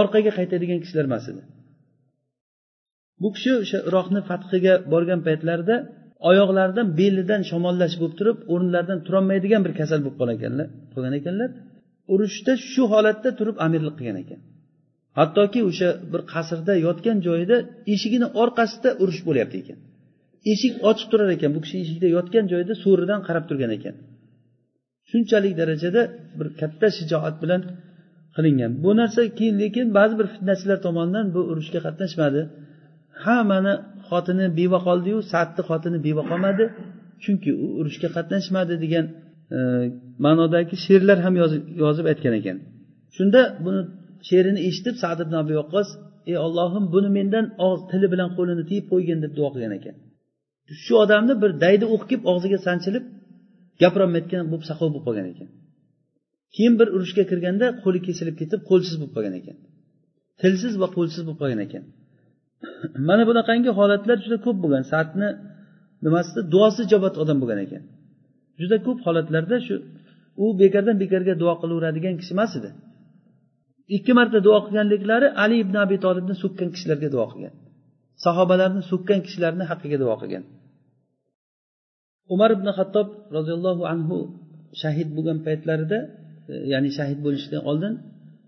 orqaga qaytadigan kishilar emas edi. Bu kishi o'sha iroqni fathiga borgan paytlarida oyoqlaridan belidan shamollash bo'lib turib o'rnlaridan turolmaydigan bir kasal bo'lib qolgan ekanlar qolgan ekanlar. Urushda shu holatda turib amirlik qilgan ekan. Hattoki o'sha bir qasrda yotgan joyida eshigini orqasida urush bo'lyapti ekan. Eshik ochiq turar ekan bu kishi eshikda yotgan joyida so'ridan qarab turgan ekan. Shunchalik darajada bir katta shijoat bilan qilingan. Bu narsa keyin lekin ba'zi bir fitnachilar tomonidan bu urushga qatnashmadi. Hammani xotini beva qoldiyu sadni xotini beva qolmadi. Chunki u urushga qatnashmadi degan e, ma'nodagi she'rlar ham yozib aytgan ekan. Shunda buni she'rini eshitib sad ibn abi vaqqos ey ollohim buni mendan og'iz tili bilan qo'lini tiyib qo'ygin deb duo qilgan ekan. Shu odamni bir daydi o'q kelib og'ziga sanchilib gapirolmayotgan bo'lib saqov bo'lib qolgan ekan. Keyin bir urushga kirganda qo'li kesilib ketib qo'lsiz bo'lib qolgan ekan. Tilsiz va qo'lsiz bo'lib qolgan ekan. Mana bunaqangi holatlar juda ko'p bo'lgan. Sadni nimasida duosi ijobat odam bo'lgan ekan. Juda ko'p holatlarda shu u bekordan bekorga duo qilaveradigan kishi emas edi. Ikki marta duo qilganliklari ali ibn abi tolibni so'kkan kishilarga duo qilgan. Sahobalarni so'kkan kishilarni haqqiga duo qilgan. Umar ibn hattob roziyallohu anhu shahid bo'lgan paytlarida e, ya'ni shahid bo'lishidan oldin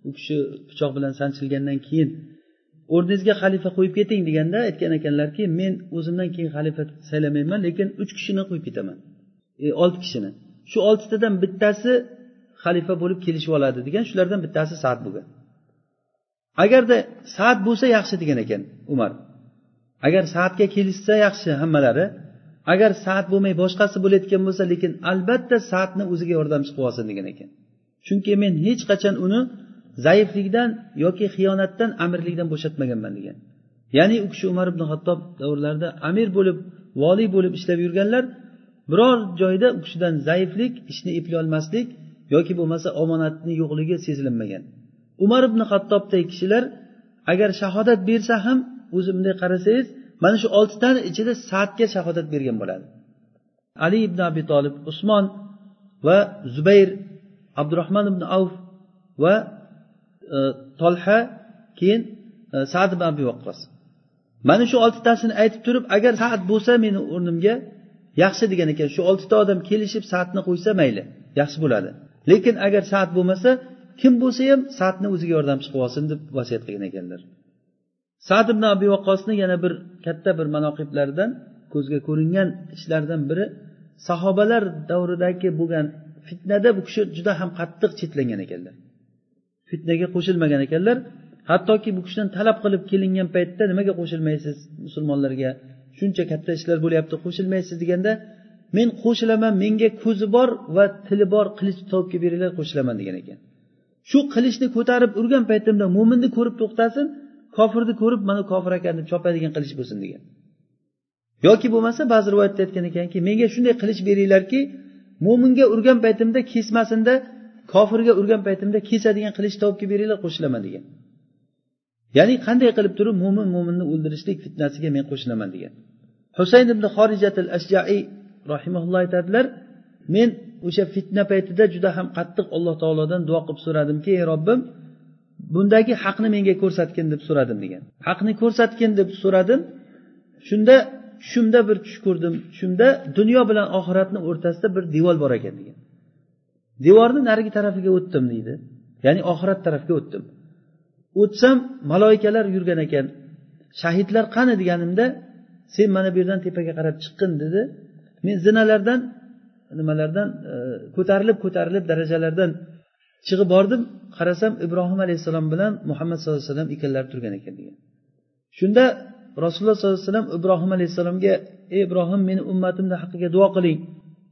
u kishi pichoq bilan sanchilgandan keyin o'rningizga xalifa qo'yib keting deganda aytgan ekanlarki men o'zimdan keyin xalifa saylamayman lekin uch kishini qo'yib ketaman. E, olti kishini. Shu oltitadan bittasi xalifa bo'lib kelishib oladi degan shulardan bittasi sad bo'lgan. Agarda sad bo'lsa yaxshi degan ekan umar. Agar saatga kelishsa yaxshi hammalari agar saat bo'lmay boshqasi bo'layotgan bo'lsa lekin albatta saatni o'ziga yordamchi qilib olsin degan ekan. Chunki men hech qachon uni zaiflikdan yoki xiyonatdan amirlikdan bo'shatmaganman degan. Ya'ni u kishi umar ibn hattob davrlarida amir bo'lib voliy bo'lib ishlab yurganlar biror joyda u kishidan zaiflik ishni eplolmaslik yoki bo'lmasa omonatni yo'qligi sezilinmagan. Umar ibn hattobdek kishilar agar shahodat bersa ham o'zi bunday qarasangiz mana shu oltitani ichida saatga shahodat bergan bo'ladi. Ali ibn abi tolib usmon va zubayr abdurahmon ibn avf va e, tolha keyin e, sad ibn abi vaqqos mana shu oltitasini aytib turib agar saat bo'lsa meni o'rnimga yaxshi degan ekan shu oltita odam kelishib saatni qo'ysa mayli yaxshi bo'ladi. Lekin agar saat bo'lmasa kim bo'lsa ham saatni o'ziga yordamchi qilib olsin deb vasiyat qilgan ekanlar. Sad ibn abi vaqqosni yana bir katta bir manoqiblaridan ko'zga ko'ringan ishlaridan biri sahobalar davridagi bo'lgan fitnada bu kishi juda ham qattiq chetlangan ekanlar. Fitnaga qo'shilmagan ekanlar. Hattoki bu kishidan talab qilib kelingan paytda nimaga qo'shilmaysiz musulmonlarga? Shuncha katta ishlar bo'lyapti qo'shilmaysiz deganda men qo'shilaman menga ko'zi bor va tili bor qilich topib kelib beringlar qo'shilaman degan ekan. Shu qilichni ko'tarib urgan paytimda mo'minni ko'rib to'xtasin kofirni ko'rib mana kofir ekan deb chopadigan qilich bo'lsin degan. Yoki bo'lmasa ba'zi rivoyatda aytgan ekanki menga shunday qilich beringlarki mo'minga urgan paytimda kesmasinda kofirga urgan paytimda kesadigan qilich topib kelib beringlar qo'shilaman degan. Ya'ni qanday qilib turib mo'min mo'minni o'ldirishlik fitnasiga men qo'shilaman degan. Husayn ibn horijatil ashjaiy rahimaulloh aytadilar men o'sha fitna paytida juda ham qattiq alloh taolodan duo qilib so'radimki ey robbim bundagi haqni menga ko'rsatgin deb so'radim degan. Haqni ko'rsatgin deb so'radim shunda tushimda bir tush ko'rdim tushimda dunyo bilan oxiratni o'rtasida bir devor bor ekan degan. Devorni narigi tarafiga o'tdim deydi. Ya'ni oxirat tarafga o'tdim. O'tsam maloikalar yurgan ekan. Shahidlar qani deganimda sen mana bu yerdan tepaga qarab chiqqin dedi. Men zinalardan nimalardan e, ko'tarilib ko'tarilib darajalardan chiqib bordim. Qarasam ibrohim alayhissalom bilan muhammad sallallohu alayhi vasallam ikkalari turgan ekan degan. Shunda rasululloh sollallohu alayhi vasallam ibrohim alayhissalomga ey ibrohim meni ummatimni haqqiga duo qiling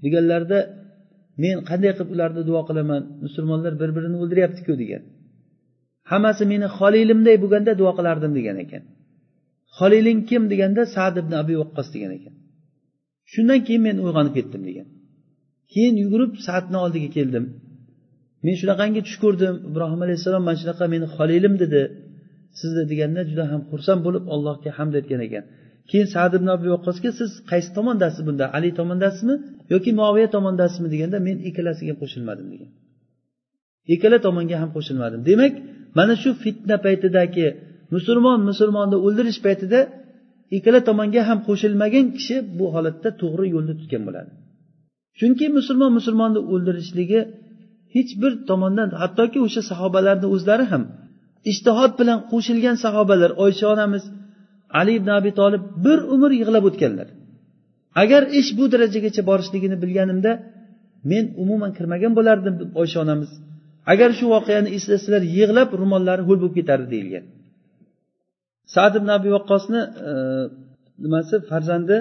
deganlarida men qanday qilib ularni duo qilaman? Musulmonlar bir birini o'ldiryaptiku degan. Hammasi meni xolilimday bo'lganda duo qilardim degan ekan. Xoliling kim? deganda sad ibn abi vaqqos degan ekan. Shundan keyin men uyg'onib ketdim degan. Keyin yugurib saatni oldiga keldim. Men shunaqangi tush ko'rdim. Ibrohim alayhissalom mana shunaqa meni xolilim dedi. Sizni deganda juda ham xursand bo'lib allohga hamd aytgan ekan. Keyin sad ibn abi vaqqosga siz qaysi tomondasiz bunda? Ali tomondasizmi yoki muoviya tomondasizmi deganda men ikkalasiga qo'shilmadim degan. Ikkala tomonga ham qo'shilmadim. Demak mana shu fitna paytidagi musulmon musulmonni o'ldirish paytida ikkala tomonga ham qo'shilmagan kishi bu holatda to'g'ri yo'lni tutgan bo'ladi. Chunki musulmon musulmonni o'ldirishligi hech bir tomondan hattoki o'sha sahobalarni o'zlari ham ishtihod bilan qo'shilgan sahobalar oysha onamiz ali ibn abi tolib bir umr yig'lab o'tganlar. Agar ish bu darajagacha borishligini bilganimda men umuman kirmagan bo'lardim deb oysha onamiz. Agar shu voqeani eslasalar yig'lab ro'mollari ho'l bo'lib ketardi deyilgan. Sad ibn abi vaqqosni e, nimasi? Farzandi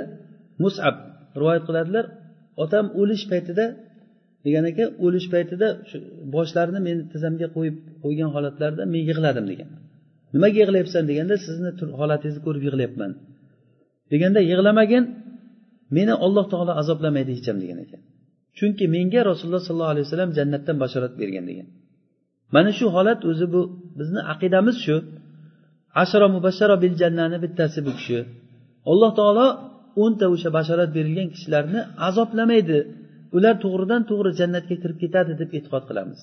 musab rivoyat qiladilar. Otam o'lish paytida degan ekan o'lish paytida shu boshlarini meni tizzamga qo'yib qo'ygan holatlarida men yig'ladim degan. Nimaga yig'layapsan deganda sizni holatingizni ko'rib yig'layapman. Deganda yig'lamagin meni alloh taolo azoblamaydi hech ham degan ekan. Chunki menga rasululloh sollallohu alayhi vasallam jannatdan bashorat bergan degan. Mana shu holat o'zi bu bizni aqidamiz shu. Ashro mubashsharo bil jannani bittasi bu kishi. Alloh taolo o'nta o'sha bashorat berilgan kishilarni azoblamaydi. Ular to'g'ridan to'g'ri jannatga kirib ketadi deb e'tiqod qilamiz.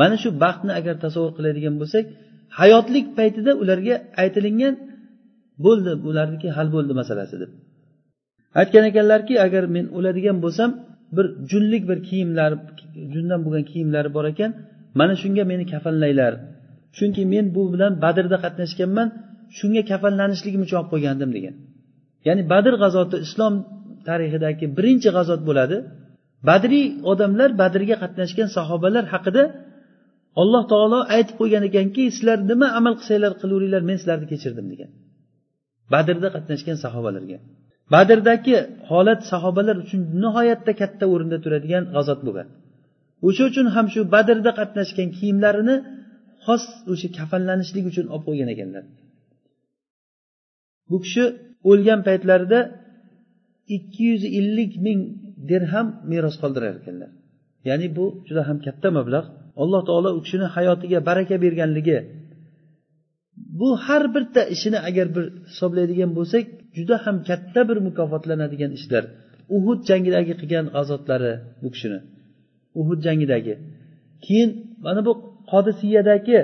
Mana shu baxtni agar tasavvur qiladigan bo'lsak hayotlik paytida ularga aytilingan bo'ldi ularniki hal bo'ldi masalasi deb. Aytgan ekanlarki agar men o'ladigan bo'lsam bir junlik bir kiyimlar jundan bo'lgan kiyimlari bor ekan mana shunga meni kafanlanglar chunki men bu bilan badrda qatnashganman shunga kafanlanishligim uchun olib qo'ygandim degan. Ya'ni badr g'azoti islom tarixidagi birinchi g'azot bo'ladi. Badriy odamlar badrga qatnashgan sahobalar haqida alloh taolo aytib qo'ygan ekanki sizlar nima amal qilsanglar qilaveringlar men sizlarni kechirdim degan. Badrda qatnashgan sahobalarga. Badrdagi holat sahobalar uchun nihoyatda katta o'rinda turadigan g'azot bo'lgan o'sha uchun ham shu badrda qatnashgan kiyimlarini xos o'sha kafanlanishlik uchun olib qo'ygan ekanlar. Bu kishi o'lgan paytlarida ikki yuz ellik ming dirham meros qoldirar ekanlar. Ya'ni bu juda ham katta mablag' alloh taolo u kishini hayotiga baraka berganligi. Bu har bitta ishini agar bir hisoblaydigan bo'lsak juda ham katta bir mukofotlanadigan ishlar. Uhud jangidagi qilgan g'azotlari bu kishini. Uhud jangidagi. Keyin mana bu qodisiyadagi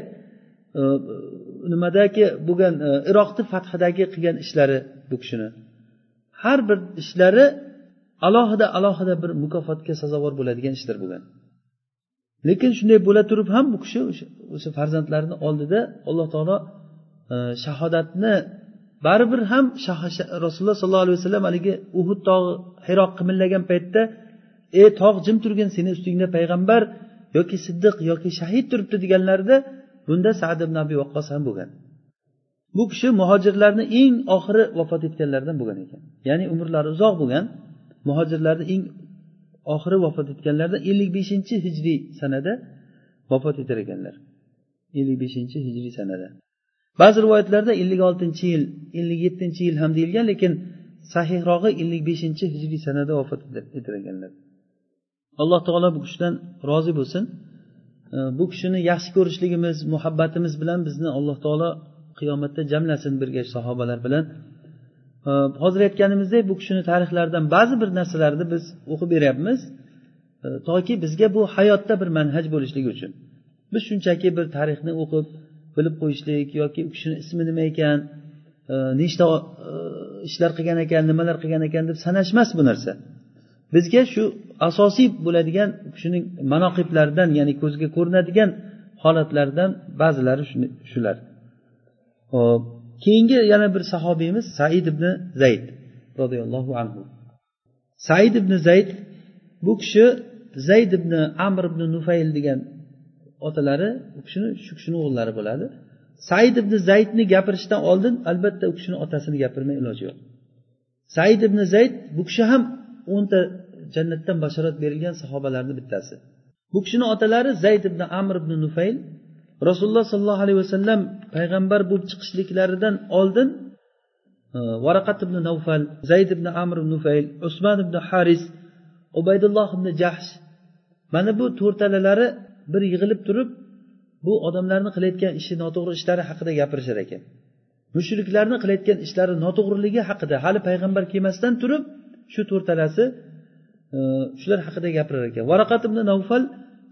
e, nimadagi bo'lgan e, iroqni fathidagi qilgan ishlari bu kishini. Har bir ishlari alohida alohida bir mukofotga sazovor bo'ladigan ishlar bo'lgan. Lekin shunday bo'la turib ham bu kishi o'sha farzandlarini oldida alloh taolo e, shahodatni baribir ham rasululloh sollallohu alayhi vasallam haligi uhud tog'i hiroq qimillagan paytda ey tog' jim turgin seni ustingda payg'ambar yoki siddiq yoki shahid turibdi deganlarida bunda sad ibn abi vaqqos ham bo'lgan. Bu kishi muhojirlarni eng oxiri vafot etganlardan bo'lgan ekan. Ya'ni umrlari uzoq bo'lgan muhojirlarni eng oxiri vafot etganlarda ellik beshinchi hijriy sanada vafot etar ekanlar. ellik beshinchi hijriy sanada. Ba'zi rivoyatlarda ellik oltinchi yil ellik yettinchi yil ham deyilgan lekin sahihrog'i ellik beshinchi hijriy sanada vafot etar ekanlar. Alloh taolo bu kishidan rozi bo'lsin. Bu kishini yaxshi ko'rishligimiz muhabbatimiz bilan bizni alloh taolo qiyomatda jamlasin birga sahobalar bilan. Hozir aytganimizdek bu kishini tarixlaridan ba'zi bir narsalarni biz o'qib beryapmiz. Toki bizga bu hayotda bir manhaj bo'lishligi uchun. Biz shunchaki bir tarixni o'qib bilib qo'yishlik yoki u kishini ismi nima ekan e, nechta e, ishlar qilgan ekan nimalar qilgan ekan deb sanash emas bu narsa. Bizga shu asosiy bo'ladigan kishining manoqiblaridan ya'ni ko'zga ko'rinadigan holatlardan ba'zilari shular. Hop keyingi yana bir sahobiyimiz said ibn zayd roziyallohu anhu. Said ibn zayd bu kishi zayd ibn amr ibn nufayl degan otalari u kishini shu kishini o'g'illari bo'ladi. Said ibn zaydni gapirishdan oldin albatta u kishini otasini gapirmay iloji yo'q. Said ibn zayd bu kishi ham o'nta jannatdan bashorat berilgan sahobalarni bittasi. Bu kishini otalari zayd ibn amr ibn nufayl rasululloh sollallohu alayhi vasallam payg'ambar bo'lib chiqishliklaridan oldin e, varaqat ibn navfal zayd ibn amr ibn nufayl usmon ibn haris ubaydulloh ibn jahsh mana bu to'rtalalari bir yig'ilib turib bu odamlarni qilayotgan ishi noto'g'ri ishlari haqida gapirishar ekan mushriklarni qilayotgan ishlari noto'g'riligi haqida hali payg'ambar kelmasdan turib shu to'rtalasi e, shular haqida gapirar ekan. Varaqat ibn navfal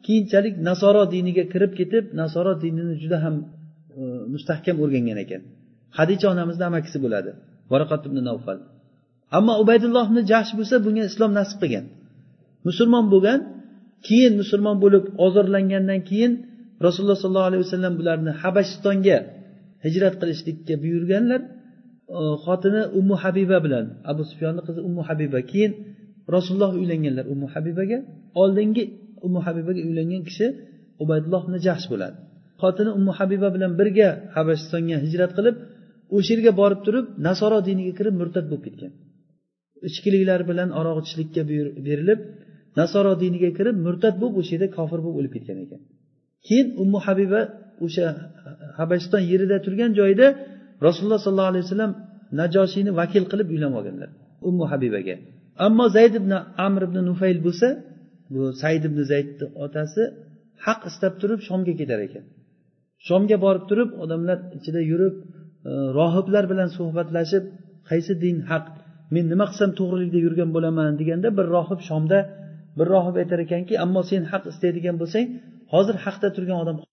keyinchalik nasoro diniga kirib ketib nasoro dinini juda ham e, mustahkam o'rgangan ekan. Hadicha onamizni amakisi bo'ladi varaqat ibn navfal ammo ubaydulloh ibn jahsh bo'lsa bunga islom nasib qilgan. Musulmon bo'lgan keyin musulmon bo'lib ozorlangandan keyin rasululloh sollallohu alayhi vasallam bularni habashistonga hijrat qilishlikka buyurganlar. Xotini ummu habiba bilan abu sufyonni qizi ummu habiba. Keyin rasululloh uylanganlar ummu habibaga. Oldingi ummu habibaga uylangan kishi ubaydulloh ibn jahsh bo'ladi. Xotini ummu habiba bilan birga habashistonga hijrat qilib o'sha yerga borib turib nasoro diniga kirib murtad bo'lib ketgan. Ichkiliklar bilan aroq ichishlikka berilib nasoro diniga kirib murtad bo'lib o'sha yerda kofir bo'lib o'lib ketgan ekan. Keyin ummu habiba o'sha habashiston yerida turgan joyida rasululloh sollallohu alayhi vasallam najoshiyni vakil qilib uylanib olganlar ummu habibaga. Ammo zayd ibn amr ibn nufayl bo'lsa bu said ibn zaydni otasi haq istab turib shomga ketar ekan. Shomga borib turib odamlar ichida yurib e, rohiblar bilan suhbatlashib qaysi din haq men nima qilsam to'g'rilikda yurgan bo'laman? deganda bir rohib shomda bir rohib aytar ekanki ammo sen haq istaydigan bo'lsang hozir haqda turgan odam